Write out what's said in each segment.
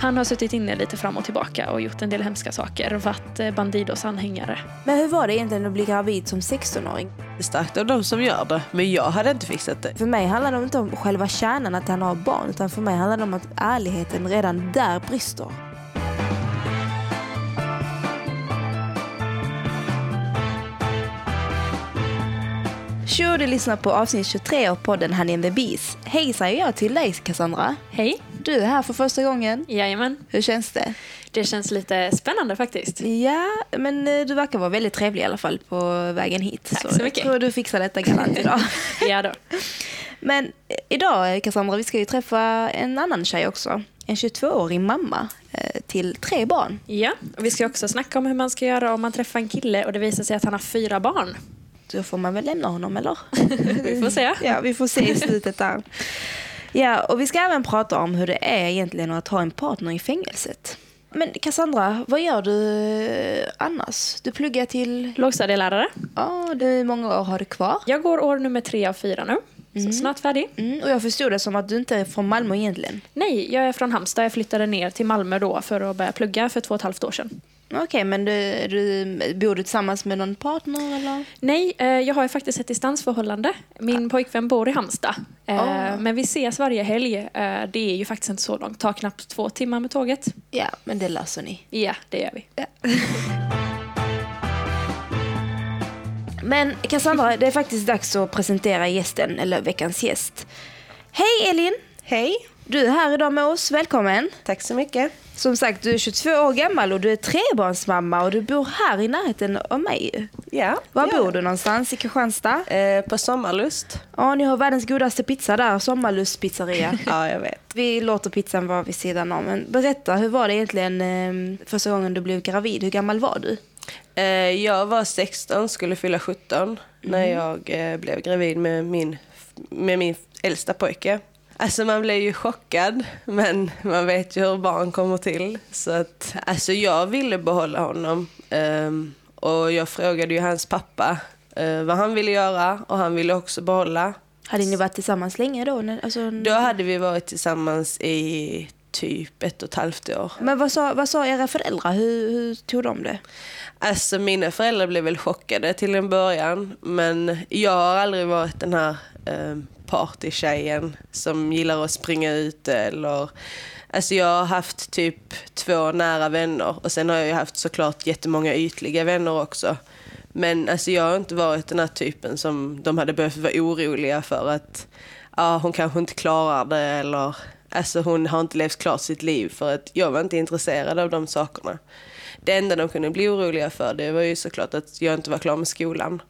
Han har suttit inne lite fram och tillbaka och gjort en del hemska saker och varit eh, Bandidos anhängare. Men hur var det egentligen att bli gravid som 16-åring? Det är starkt av de som gör det, men jag hade inte fixat det. För mig handlar det inte om själva kärnan att han har barn, utan för mig handlar det om att ärligheten redan där brister. Tjo, du lyssnar på avsnitt 23 av podden Honey and the Bees. Hej säger jag till dig Cassandra. Hej! Du är här för första gången. Jajamän. Hur känns det? Det känns lite spännande faktiskt. Ja, men eh, du verkar vara väldigt trevlig i alla fall på vägen hit. Tack så mycket. Jag tror du fixar detta galant idag. Ja då. Men eh, idag, Cassandra, vi ska ju träffa en annan tjej också. En 22-årig mamma eh, till tre barn. Ja, och vi ska också snacka om hur man ska göra om man träffar en kille och det visar sig att han har fyra barn. Då får man väl lämna honom, eller? Vi får se. ja, vi får se i slutet där. Ja, och vi ska även prata om hur det är egentligen att ha en partner i fängelset. Men Cassandra, vad gör du eh, annars? Du pluggar till... Lågstadielärare. Ja, det är många år har du kvar. Jag går år nummer tre av fyra nu. Så snart färdig. Mm, och jag förstod det som att du inte är från Malmö egentligen. Nej, jag är från Halmstad. Jag flyttade ner till Malmö då för att börja plugga för två och ett halvt år sedan. Okej, men du, du, bor du tillsammans med någon partner eller? Nej, eh, jag har ju faktiskt ett distansförhållande. Min pojkvän bor i Halmstad. Eh, Ah. Men vi ses varje helg. Eh, Det är ju faktiskt inte så långt. tar knappt två timmar med tåget. Ja, men det löser ni. Ja, det gör vi. Men Cassandra, det är faktiskt dags att presentera gästen, eller veckans gäst. Hej Elin! Hej, Du är här idag med oss, välkommen. tack så mycket. Som sagt, du är 22 år gammal och du är trebarnsmamma och du bor här i närheten av mig. Ja, Var ja. bor du någonstans? I Kristianstad? Eh, på Sommarlust. Ja, ni har världens godaste pizza där, Sommarlust pizzeria. Ja, jag vet. Vi låter pizzan vara vid sidan om. Men berätta, hur var det egentligen eh, första gången du blev gravid? Hur gammal var du? Eh, jag var 16, skulle fylla 17 när jag eh, blev gravid med min, med min äldsta pojke. Alltså man blev ju chockad, men man vet ju hur barn kommer till. Så att, alltså jag ville behålla honom. Ehm, och jag frågade ju hans pappa eh, vad han ville göra och han ville också behålla. Hade ni varit tillsammans länge då? Alltså, Då hade vi varit tillsammans i typ ett och ett halvt år. Men vad sa, vad sa era föräldrar? Hur, hur tog de det? Alltså mina föräldrar blev väl chockade till en början. Men jag har aldrig varit den här eh, partytjejen som gillar att springa ut eller... Alltså jag har haft typ två nära vänner och sen har jag ju haft såklart jättemånga ytliga vänner också. Men alltså jag har inte varit den här typen som de hade behövt vara oroliga för att ja, hon kanske inte klarar det eller alltså hon har inte levt klart sitt liv för att jag var inte intresserad av de sakerna. Det enda de kunde bli oroliga för det var ju såklart att jag inte var klar med skolan.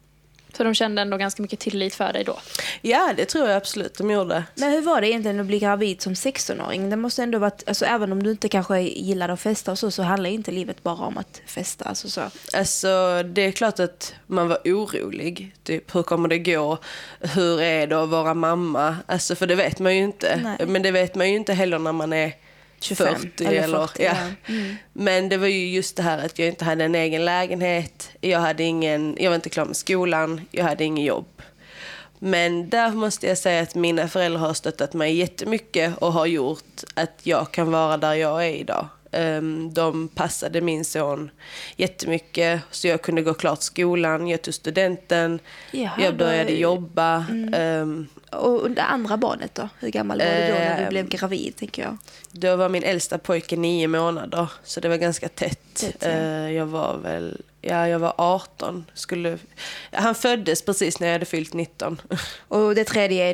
Så de kände ändå ganska mycket tillit för dig då. Ja, det tror jag absolut de gjorde. Men hur var det egentligen att bli gravid som 16-åring? Det måste ändå varit, alltså även om du inte kanske gillade att festa och så, så handlar ju inte livet bara om att festa. Alltså så. Alltså, det är klart att man var orolig. Typ, hur kommer det gå? Hur är det att vara mamma? Alltså, för det vet man ju inte. Nej. Men det vet man ju inte heller när man är 25 40. eller eller, 40, ja. ja. Mm. Men det var ju just det här att jag inte hade en egen lägenhet. Jag, hade ingen, jag var inte klar med skolan. Jag hade ingen jobb. Men där måste jag säga att mina föräldrar har stöttat mig jättemycket och har gjort att jag kan vara där jag är idag. Ehm, De passade min son jättemycket så jag kunde gå klart skolan, jag tog studenten, Jaha, jag då- började jobba. Ehm, Och det andra barnet då? Hur gammal var du då när du Ehm. blev gravid, tänker jag? Då var min äldsta pojke nio månader, så det var ganska tätt. Tätt, ja. Jag var väl, ja jag var 18. Skulle, han föddes precis när jag hade fyllt 19. Och det tredje,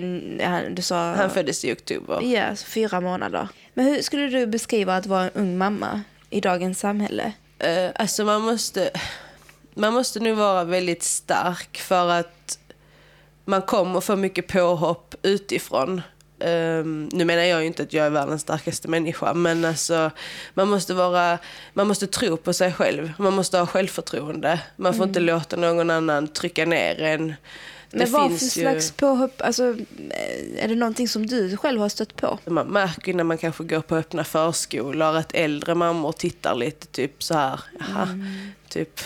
du sa... Han föddes i oktober. Ja, så fyra månader. Men hur skulle du beskriva att vara en ung mamma i dagens samhälle? Eh, Alltså man måste, man måste nu vara väldigt stark för att man kommer få mycket påhopp utifrån. Ehm, nu menar jag ju inte att jag är världens starkaste människa, men alltså, man, måste vara, man måste tro på sig själv. Man måste ha självförtroende. Man får inte låta någon annan trycka ner en. Men vad för ju- slags påhopp, alltså eh, är det någonting som du själv har stött på? Man märker ju när man kanske går på öppna förskolor att äldre mammor tittar lite typ så här, jaha, typ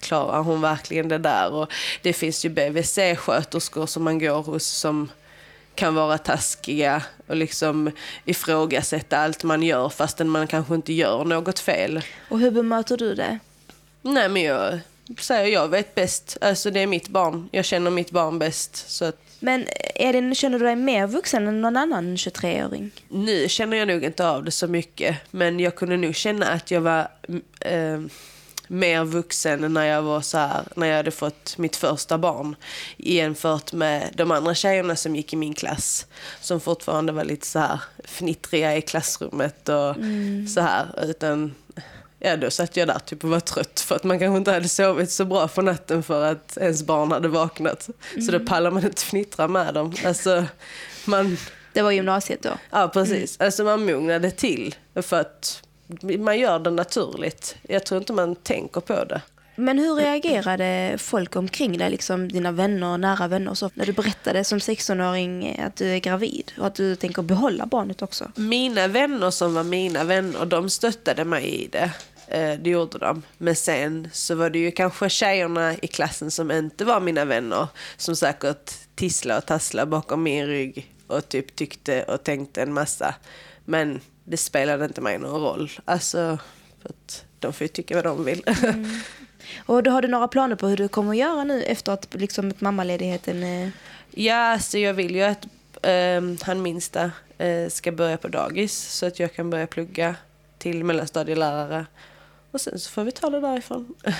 klarar hon verkligen det där? Och det finns ju BVC-sköterskor som man går hos som kan vara taskiga och liksom ifrågasätta allt man gör fastän man kanske inte gör något fel. Och hur bemöter du det? Nej men jag säger jag vet bäst, alltså det är mitt barn, jag känner mitt barn bäst. Så att Men eh, Elin, känner du dig mer vuxen än någon annan 23-åring? Nu känner jag nog inte av det så mycket, men jag kunde nog känna att jag var eh, mer vuxen när jag var så här, när jag hade fått mitt första barn jämfört med de andra tjejerna som gick i min klass som fortfarande var lite så här fnittriga i klassrummet och så här utan Ja, då satt jag där typ och var trött för att man kanske inte hade sovit så bra för natten för att ens barn hade vaknat. Så då pallar man inte fnittra med dem. Alltså, man, Det var gymnasiet då. Ja, precis. Alltså man mognade till för att man gör det naturligt. Jag tror inte man tänker på det. Men hur reagerade folk omkring dig, liksom dina vänner, nära vänner och så, när du berättade som 16-åring att du är gravid och att du tänker behålla barnet också? Mina vänner som var mina vänner, de stöttade mig i det. Eh, Det gjorde de. Men sen så var det ju kanske tjejerna i klassen som inte var mina vänner som säkert tisslade och tasslade bakom min rygg och typ tyckte och tänkte en massa. Men det spelade inte mig någon roll. Alltså, för att de får ju tycka vad de vill. Och då har du några planer på hur du kommer att göra nu efter att liksom, mammaledigheten... eh, Ja, så jag vill ju att ehm, han minsta eh, ska börja på dagis så att jag kan börja plugga till mellanstadielärare. Och sen så får vi ta det därifrån.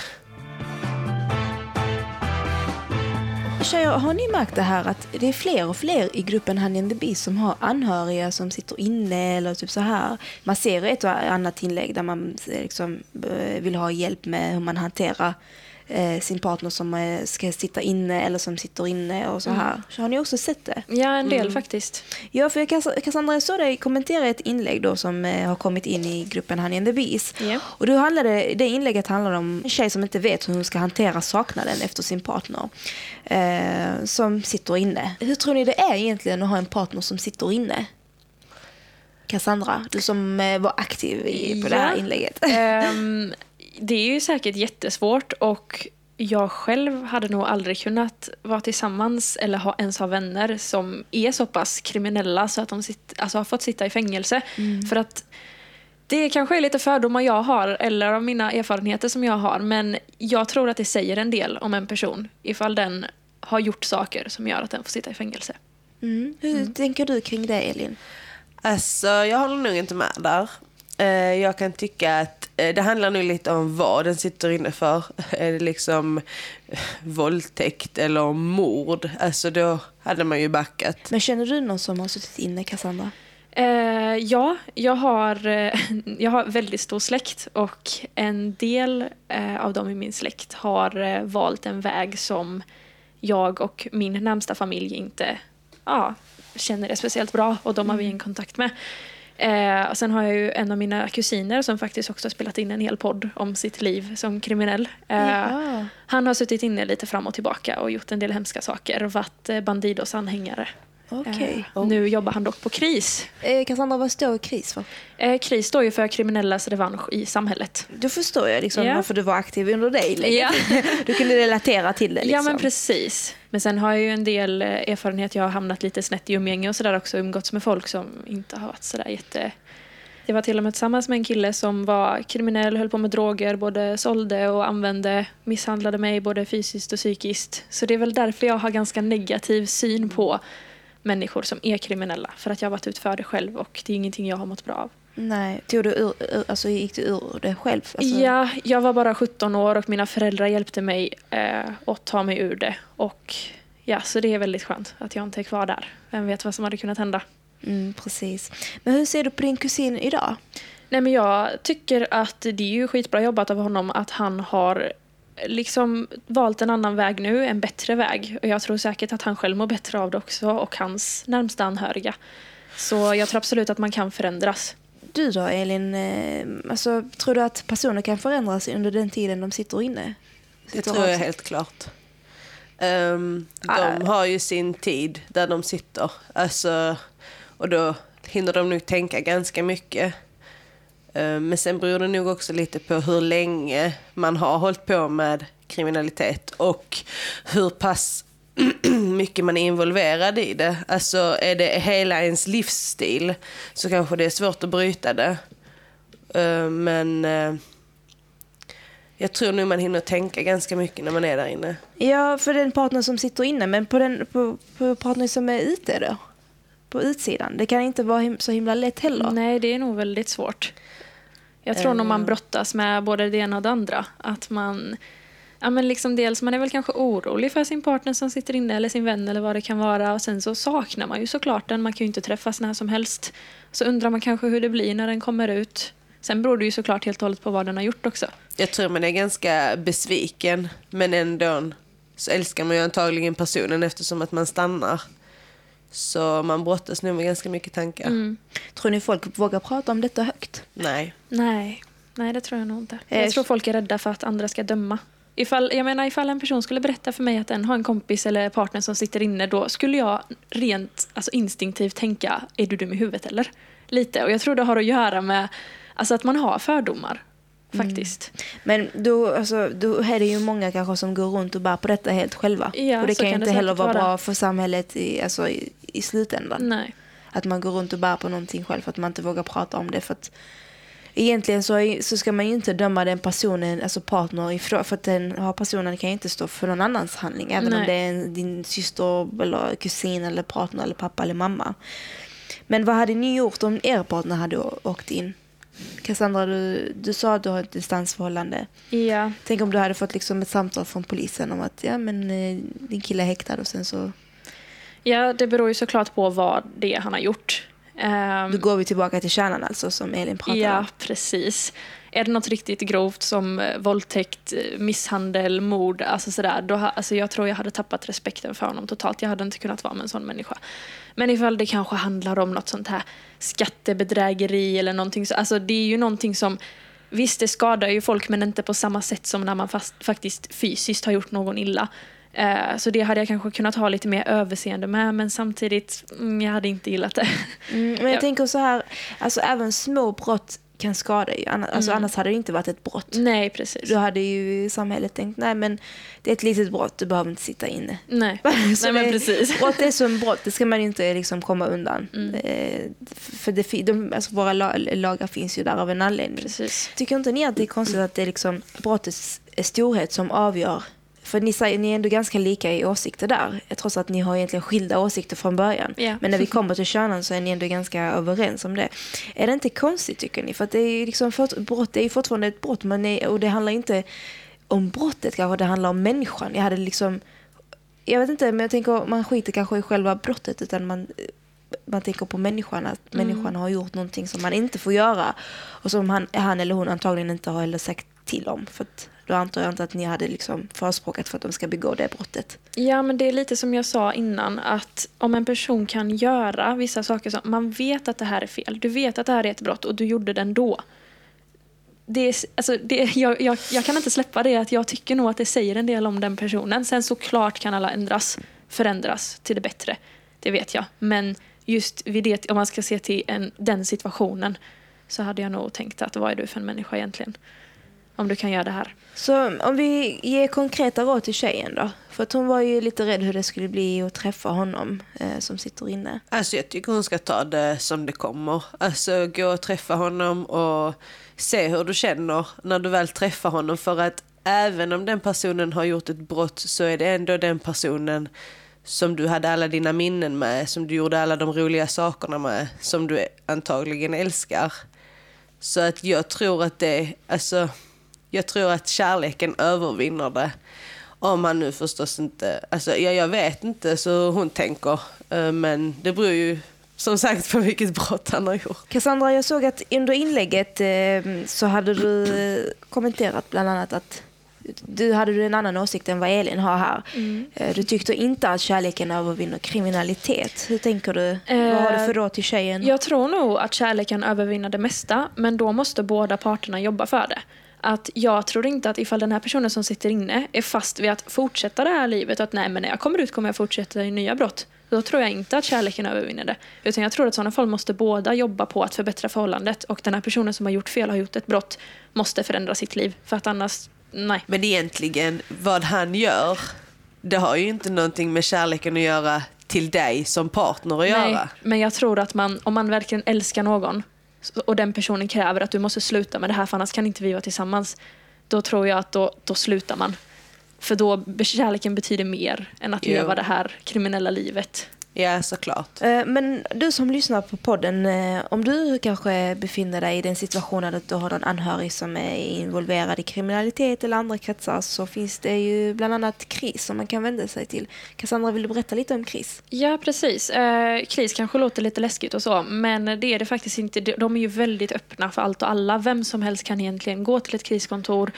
Tjejer, har ni märkt det här att det är fler och fler i gruppen Honey and the Beast som har anhöriga som sitter inne eller typ så här. Man ser ett och annat inlägg där man eh, liksom eh, vill ha hjälp med hur man hanterar eh, sin partner som eh, ska sitta inne eller som sitter inne och så här. Så har ni också sett det? Ja, en del faktiskt. Ja, för Cass- Cassandra, jag såg dig kommentera ett inlägg då som eh, har kommit in i gruppen Honey and the Bees. Ja. Och då handlade, det inlägget handlar om en tjej som inte vet hur hon ska hantera saknaden efter sin partner. Eh, som sitter inne. Hur tror ni det är egentligen att ha en partner som sitter inne? Cassandra, du som eh, var aktiv i, på det här Ja. inlägget. Ehm, det är ju säkert jättesvårt och jag själv hade nog aldrig kunnat vara tillsammans eller ha, ens ha vänner som är så pass kriminella så att de sitt, alltså har fått sitta i fängelse. För att det kanske är lite fördomar jag har eller av mina erfarenheter som jag har men jag tror att det säger en del om en person ifall den har gjort saker som gör att den får sitta i fängelse. Mm. Hur tänker du kring det, Elin? Alltså, jag håller nog inte med där. Eh, Jag kan tycka att eh, det handlar nog lite om vad den sitter inne för. Är det liksom eh, våldtäkt eller mord? Alltså då hade man ju backat. Men känner du någon som har suttit inne, Cassandra? Eh, ja, jag har, eh, jag har väldigt stor släkt och en del eh, av dem i min släkt har eh, valt en väg som jag och min närmsta familj inte ja, känner är speciellt bra och de har vi en kontakt med. Eh, och sen har jag ju en av mina kusiner som faktiskt också har spelat in en hel podd om sitt liv som kriminell. Eh, Ja. Han har suttit inne lite fram och tillbaka och gjort en del hemska saker och varit eh, Bandidos anhängare. Okej. Eh, Nu jobbar han dock på KRIS. Eh, Cassandra, vad står KRIS för? Eh, KRIS står ju för kriminellas revansch i samhället. Då förstår jag liksom Ja. varför du var aktiv under det inlägget. Ja. Du kunde relatera till det. Liksom. Ja men precis. Men sen har jag ju en del eh, erfarenhet. Jag har hamnat lite snett i umgänge och sådär också. Umgåtts med folk som inte har varit sådär jätte... Jag var till och med tillsammans med en kille som var kriminell, höll på med droger, både sålde och använde, misshandlade mig både fysiskt och psykiskt. Så det är väl därför jag har ganska negativ syn på människor som är kriminella. För att jag har varit ut för det själv och det är ingenting jag har mått bra av. Nej, tog du ur, ur, alltså gick du ur det själv? Alltså, Ja, jag var bara 17 år och mina föräldrar hjälpte mig eh, att ta mig ur det. Och ja, så det är väldigt skönt att jag inte är kvar där. Vem vet vad som hade kunnat hända. Mm, precis. Men hur ser du på din kusin idag? Nej men jag tycker att det är ju skitbra jobbat av honom att han har liksom valt en annan väg nu, en bättre väg. Och jag tror säkert att han själv mår bättre av det också och hans närmsta anhöriga. Så jag tror absolut att man kan förändras. Du då Elin, eh, alltså, tror du att personer kan förändras under den tiden de sitter inne? Det Sitter tror jag helt klart. Ehm, de har ju sin tid där de sitter. Alltså, och då hinner de nog tänka ganska mycket. Eh, men sen beror det nog också lite på hur länge man har hållit på med kriminalitet och hur pass mycket man är involverad i det. Alltså är det hela ens livsstil så kanske det är svårt att bryta det. Eh, men eh, jag tror nog man hinner tänka ganska mycket när man är där inne. Ja, för den partner som sitter inne, men på den på, på partner som är ute då? På utsidan. Det kan inte vara him så himla lätt heller. Nej, det är nog väldigt svårt. Jag tror nog man brottas med både det ena och det andra. Att man, ja men liksom dels man är väl kanske orolig för sin partner som sitter inne eller sin vän eller vad det kan vara. Och sen så saknar man ju såklart den. Man kan ju inte träffas när som helst. Så undrar man kanske hur det blir när den kommer ut. Sen beror det ju såklart helt och hållet på vad den har gjort också. Jag tror man är ganska besviken men ändå så älskar man ju antagligen personen eftersom att man stannar. Så man brottas nog med ganska mycket tankar. Tror ni folk vågar prata om detta högt? Nej. Nej, nej det tror jag nog inte. Eh, Jag tror folk är rädda för att andra ska döma. Ifall, jag menar, ifall en person skulle berätta för mig att den har en kompis eller partner som sitter inne, då skulle jag rent alltså instinktivt tänka, är du dum i huvudet eller? Lite. Och jag tror det har att göra med alltså, att man har fördomar. Faktiskt. Men då, alltså, då är det ju många kanske som går runt och bär på detta helt själva. Ja, och det kan ju det inte heller vara vara. bra för samhället i, alltså, i, i slutändan. Nej. Att man går runt och bär på någonting själv för att man inte vågar prata om det. För att egentligen så, är, så ska man ju inte döma den personen, alltså partner, ifrån, för att den har personen kan ju inte stå för någon annans handling. Även om Nej. det är en, din syster, eller kusin, eller partner, eller pappa eller mamma. Men vad hade ni gjort om er partner hade åkt in? Cassandra, du, du sa att du har ett distansförhållande. Ja. Tänk om du hade fått liksom ett samtal från polisen om att ja, men, eh, din kille är häktad och sen så ja, det beror ju såklart på vad det är han har gjort. Ehm, Då går vi tillbaka till kärnan alltså som Elin pratade Ja, om. precis. Är det något riktigt grovt som eh, våldtäkt, eh, misshandel, mord, alltså sådär, då, alltså jag tror jag hade tappat respekten för honom totalt. Jag hade inte kunnat vara med en sån människa. Men ifall det kanske handlar om något sånt här skattebedrägeri eller någonting så, alltså det är ju någonting som Visst, det skadar ju folk men inte på samma sätt som när man fast, faktiskt fysiskt har gjort någon illa. Eh, så det hade jag kanske kunnat ha lite mer överseende med men samtidigt, mm, jag hade inte gillat det. Mm, men jag Ja. tänker så här, alltså även små brott kan skada ju. Anna- Alltså, Annars hade det inte varit ett brott. Nej, precis. Då hade ju samhället tänkt, nej men det är ett litet brott, du behöver inte sitta inne. Nej, Nej men precis. Brott är som brott, det ska man inte liksom komma undan. Mm. Eh, för det, de, alltså våra la, lagar finns ju där av en anledning. Precis. Tycker inte ni att det är konstigt att det är liksom brottets storhet som avgör? För ni, säger, ni är ändå ganska lika i åsikter där, trots att ni har egentligen skilda åsikter från början. Ja. Men när vi kommer till kärnan så är ni ändå ganska överens om det. Är det inte konstigt tycker ni? För det är liksom, för, brott är ju fortfarande ett brott, men det, och det handlar inte om brottet kanske, det handlar om människan. Jag hade liksom, jag vet inte, men jag tänker man skiter kanske i själva brottet utan man, man tänker på människan, att människan har gjort någonting som man inte får göra och som han, han eller hon antagligen inte har heller sagt till om. För att, då antar jag inte att ni hade liksom förespråkat för att de ska begå det brottet. Ja, men det är lite som jag sa innan, att om en person kan göra vissa saker som man vet att det här är fel, du vet att det här är ett brott och du gjorde det ändå. Det är, alltså, det, jag, jag, jag kan inte släppa det, att jag tycker nog att det säger en del om den personen. Sen såklart kan alla ändras, förändras till det bättre, det vet jag. Men just vid det, om man ska se till en, den situationen, så hade jag nog tänkt att vad är du för en människa egentligen? Om du kan göra det här. Så om vi ger konkreta råd till tjejen då? För att hon var ju lite rädd hur det skulle bli att träffa honom eh, som sitter inne. Alltså jag tycker hon ska ta det som det kommer. Alltså gå och träffa honom och se hur du känner när du väl träffar honom. För att även om den personen har gjort ett brott så är det ändå den personen som du hade alla dina minnen med, som du gjorde alla de roliga sakerna med, som du antagligen älskar. Så att jag tror att det, alltså, jag tror att kärleken övervinner det. Om han nu förstås inte, alltså ja, jag vet inte så hon tänker. Eh, Men det beror ju som sagt på vilket brott han har gjort. Cassandra, jag såg att under inlägget eh, så hade du kommenterat bland annat att du hade du en annan åsikt än vad Elin har här. Eh, Du tyckte inte att kärleken övervinner kriminalitet. Hur tänker du? vad har du för råd till tjejen? Jag tror nog att kärleken övervinner det mesta, men då måste båda parterna jobba för det. Att jag tror inte att ifall den här personen som sitter inne är fast vid att fortsätta det här livet, att nej men när jag kommer ut kommer jag fortsätta i nya brott. Då tror jag inte att kärleken övervinner det. Utan jag tror att i sådana fall måste båda jobba på att förbättra förhållandet. Och den här personen som har gjort fel, har gjort ett brott, måste förändra sitt liv. För att annars, nej. Men egentligen, vad han gör, det har ju inte någonting med kärleken att göra till dig som partner att Nej, göra. men jag tror att man, om man verkligen älskar någon och den personen kräver att du måste sluta med det här för annars kan inte vi vara tillsammans. Då tror jag att då, då slutar man. För då kärleken betyder mer än att Jo. leva det här kriminella livet. Ja, såklart. Eh, Men du som lyssnar på podden, eh, om du kanske befinner dig i den situationen att du har någon anhörig som är involverad i kriminalitet eller andra kretsar så finns det ju bland annat KRIS som man kan vända sig till. Cassandra, vill du berätta lite om KRIS? Ja, precis. Eh, KRIS kanske låter lite läskigt och så, men det är det faktiskt inte. De- De är ju väldigt öppna för allt och alla. Vem som helst kan egentligen gå till ett kriskontor,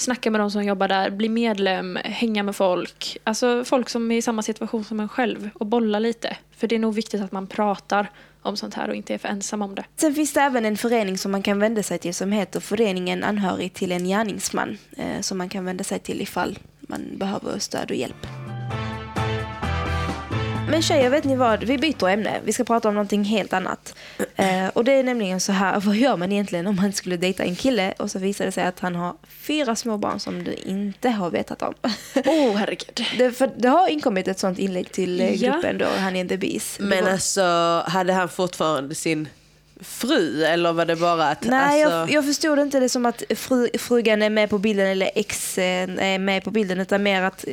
snacka med de som jobbar där, bli medlem, hänga med folk. Alltså folk som är i samma situation som en själv och bolla lite. För det är nog viktigt att man pratar om sånt här och inte är för ensam om det. Sen finns det även en förening som man kan vända sig till som heter Föreningen anhörig till en gärningsman. eh, Som man kan vända sig till ifall man behöver stöd och hjälp. Men tjejer, vet ni vad? Vi byter ämne. Vi ska prata om någonting helt annat. Eh, och det är nämligen så här, vad gör man egentligen om man skulle dejta en kille och så visar det sig att han har fyra små barn som du inte har vetat om. Åh, oh, herregud. Det, för det har inkommit ett sånt inlägg till eh, Ja. gruppen då, han är bees. Det Men var- alltså, hade han fortfarande sin fru eller var det bara att... Nej, alltså, jag, jag förstod inte det som att fru, frugan är med på bilden eller exen är med på bilden utan mer att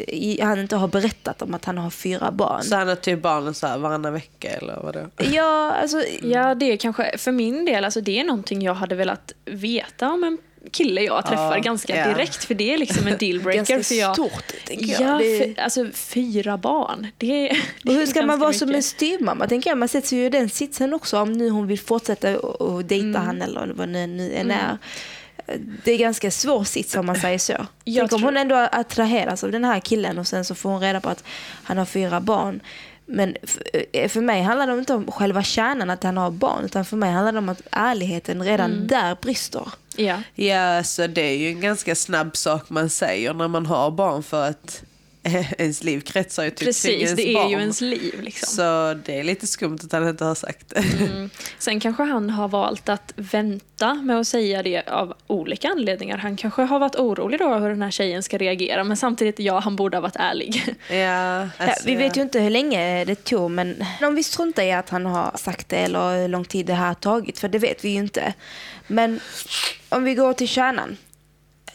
han inte har berättat om att han har fyra barn. Så han har typ barnen så här varannan vecka eller vadå? Ja, alltså... Ja, det är kanske, för min del, alltså det är någonting jag hade velat veta om en kille jag träffar Ja, ganska ja. direkt. För det är liksom en dealbreaker. Ganska för jag, stort, tänker jag. Ja, Det- för, alltså fyra barn. Det, är- det Och hur ska man vara som en mycket. styvmamma? Tänker jag. Man sätter sig ju i den sitsen också om nu hon vill fortsätta och, dejta Mm. han eller vad det nu än är. Det är ganska svår sits om man säger så. Jag Tänk om hon ändå attraheras av den här killen och sen så får hon reda på att han har fyra barn. Men f- för mig handlar det inte om själva kärnan att han har barn utan för mig handlar det om att ärligheten redan Mm. där brister. Ja. Ja, så det är ju en ganska snabb sak man säger när man har barn för att ens liv kretsar ju typ kring Precis, ens det är barn. ju ens liv. Liksom. Så det är lite skumt att han inte har sagt det. Mm. Sen kanske han har valt att vänta med att säga det av olika anledningar. Han kanske har varit orolig då hur den här tjejen ska reagera. Men samtidigt, ja, han borde ha varit ärlig. Ja, Ja, alltså, vi vet ju inte hur länge det tog, men om vi struntar i att han har sagt det eller hur lång tid det här har tagit, för det vet vi ju inte. Men om vi går till kärnan.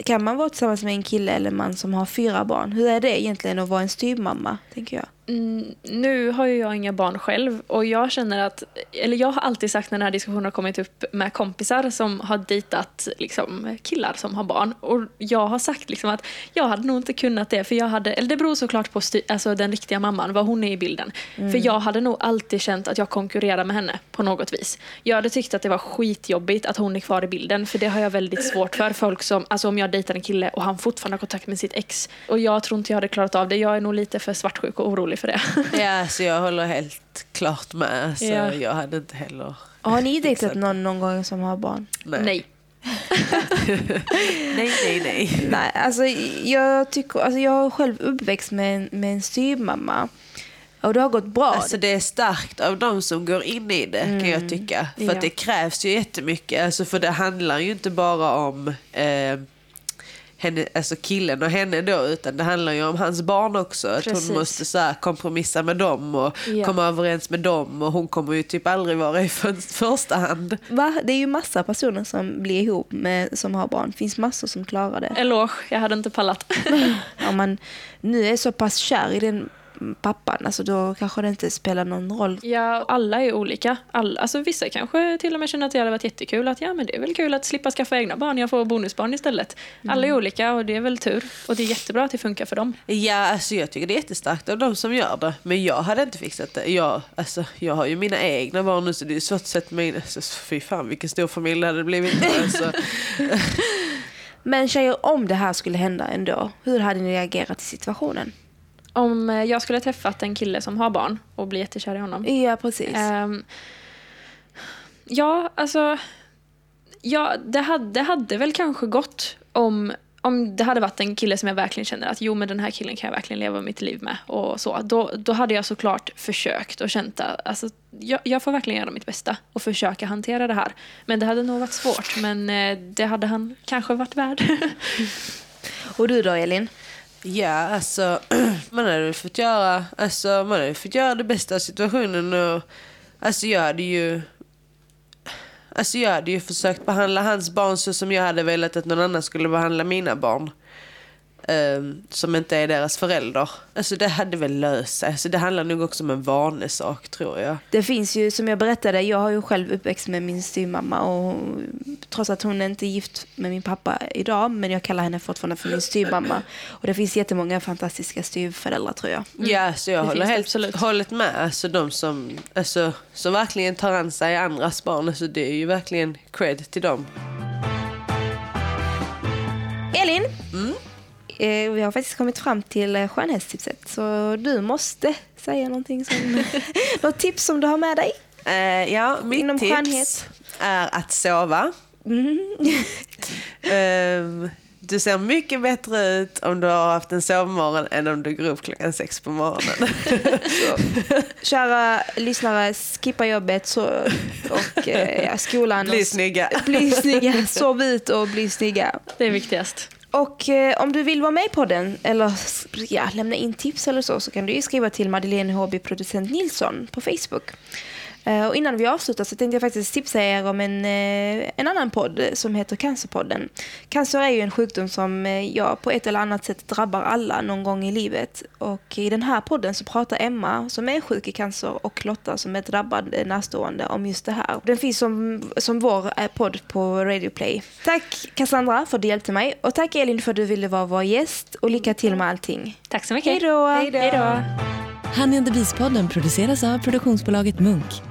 Kan man vara tillsammans med en kille eller man som har fyra barn? Hur är det egentligen att vara en styvmamma, tänker jag? Mm, nu har ju jag inga barn själv och jag känner att, eller jag har alltid sagt när den här diskussionen har kommit upp med kompisar som har dejtat liksom, killar som har barn och jag har sagt liksom att jag hade nog inte kunnat det för jag hade, eller det beror såklart på sty- alltså den riktiga mamman, vad hon är i bilden. För jag hade nog alltid känt att jag konkurrerar med henne på något vis. Jag hade tyckt att det var skitjobbigt att hon är kvar i bilden för det har jag väldigt svårt för. Folk som, alltså om jag dejtar en kille och han fortfarande har kontakt med sitt ex och jag tror inte jag hade klarat av det. Jag är nog lite för svartsjuk och orolig för det. Ja, så jag håller helt klart med. Så Ja. jag hade inte heller... Har ni dejtat någon någon gång som har barn? Nej. Nej. nej, nej, nej. Nej, alltså jag tycker, alltså jag är själv uppväxt med, en- med en styvmamma. Och det har gått bra. Alltså det är starkt av de som går in i det kan jag tycka. För Ja. att det krävs ju jättemycket. Alltså för det handlar ju inte bara om eh, henne, alltså killen och henne då utan det handlar ju om hans barn också. Att Precis. hon måste så här, kompromissa med dem och Ja. komma överens med dem och hon kommer ju typ aldrig vara i för, första hand. Va? Det är ju massa personer som blir ihop med, som har barn. Det finns massor som klarar det. Eloge, jag hade inte pallat. Om man nu är så pass kär i den pappan, alltså då kanske det inte spelar någon roll. Ja, alla är olika. Alla, alltså vissa kanske till och med känner att det hade varit jättekul att ja men det är väl kul att slippa skaffa egna barn, jag får bonusbarn istället. Alla är olika och det är väl tur. Och det är jättebra att det funkar för dem. Ja, alltså jag tycker det är jättestarkt av de som gör det. Men jag hade inte fixat det. Jag, alltså, jag har ju mina egna barn nu så det är svårt att sätta mig in. Alltså, fy fan vilken stor familj det hade blivit. Alltså. Men tjejer, om det här skulle hända ändå, hur hade ni reagerat i situationen? Om eh, jag skulle ha träffat en kille som har barn och bli jättekär i honom. Ja, precis. Ehm, ja, alltså... Ja, det hade, det hade väl kanske gått om, om det hade varit en kille som jag verkligen känner att jo men den här killen kan jag verkligen leva mitt liv med och så. Då, då hade jag såklart försökt och känt att alltså, jag, jag får verkligen göra mitt bästa och försöka hantera det här. Men det hade nog varit svårt men eh, det hade han kanske varit värd. Och du då Elin? Ja, alltså man hade väl fått göra, alltså, man hade fått göra det bästa av situationen och alltså jag hade ju Alltså jag hade ju försökt behandla hans barn så som jag hade velat att någon annan skulle behandla mina barn. Ehm, som inte är deras förälder. Alltså det hade väl löst sig. Alltså det handlar nog också om en vanesak tror jag. Det finns ju, som jag berättade, jag har ju själv uppväxt med min styvmamma och trots att hon inte är gift med min pappa idag, men jag kallar henne fortfarande för min styvmamma. Och det finns jättemånga fantastiska styvföräldrar tror jag. Ja, så jag Det håller helt absolut. hållet med. Alltså de som, alltså, som verkligen tar an sig andras barn. Alltså det är ju verkligen cred till dem. Elin, eh, vi har faktiskt kommit fram till eh, skönhetstipset, så du måste säga någonting som, något tips som du har med dig. Eh, ja, mitt Inom tips skönhet. är att sova. Ehm, du ser mycket bättre ut om du har haft en sovmorgon än om du går upp klockan sex på morgonen. Kära lyssnare, skippa jobbet så, och eh, skolan. Bli och, snygga. Bli snygga, sov ut och bli snygga. det är viktigast. Och eh, om du vill vara med på den eller ja, lämna in tips eller så så kan du ju skriva till Madeleine HB Producent Nilsson på Facebook. Eh, och innan vi avslutar så tänkte jag faktiskt tipsa er om en, eh, en annan podd som heter Cancerpodden. Cancer är ju en sjukdom som eh, ja, på ett eller annat sätt drabbar alla någon gång i livet. Och i den här podden så pratar Emma som är sjuk i cancer och Lotta som är drabbad närstående om just det här. Den finns som, som vår podd på Radio Play. Tack Cassandra för att du hjälpte mig och tack Elin för att du ville vara vår gäst och lycka till med allting. Tack så mycket. Hej då! Hej då. Honey and the Beast-podden produceras av produktionsbolaget Munk.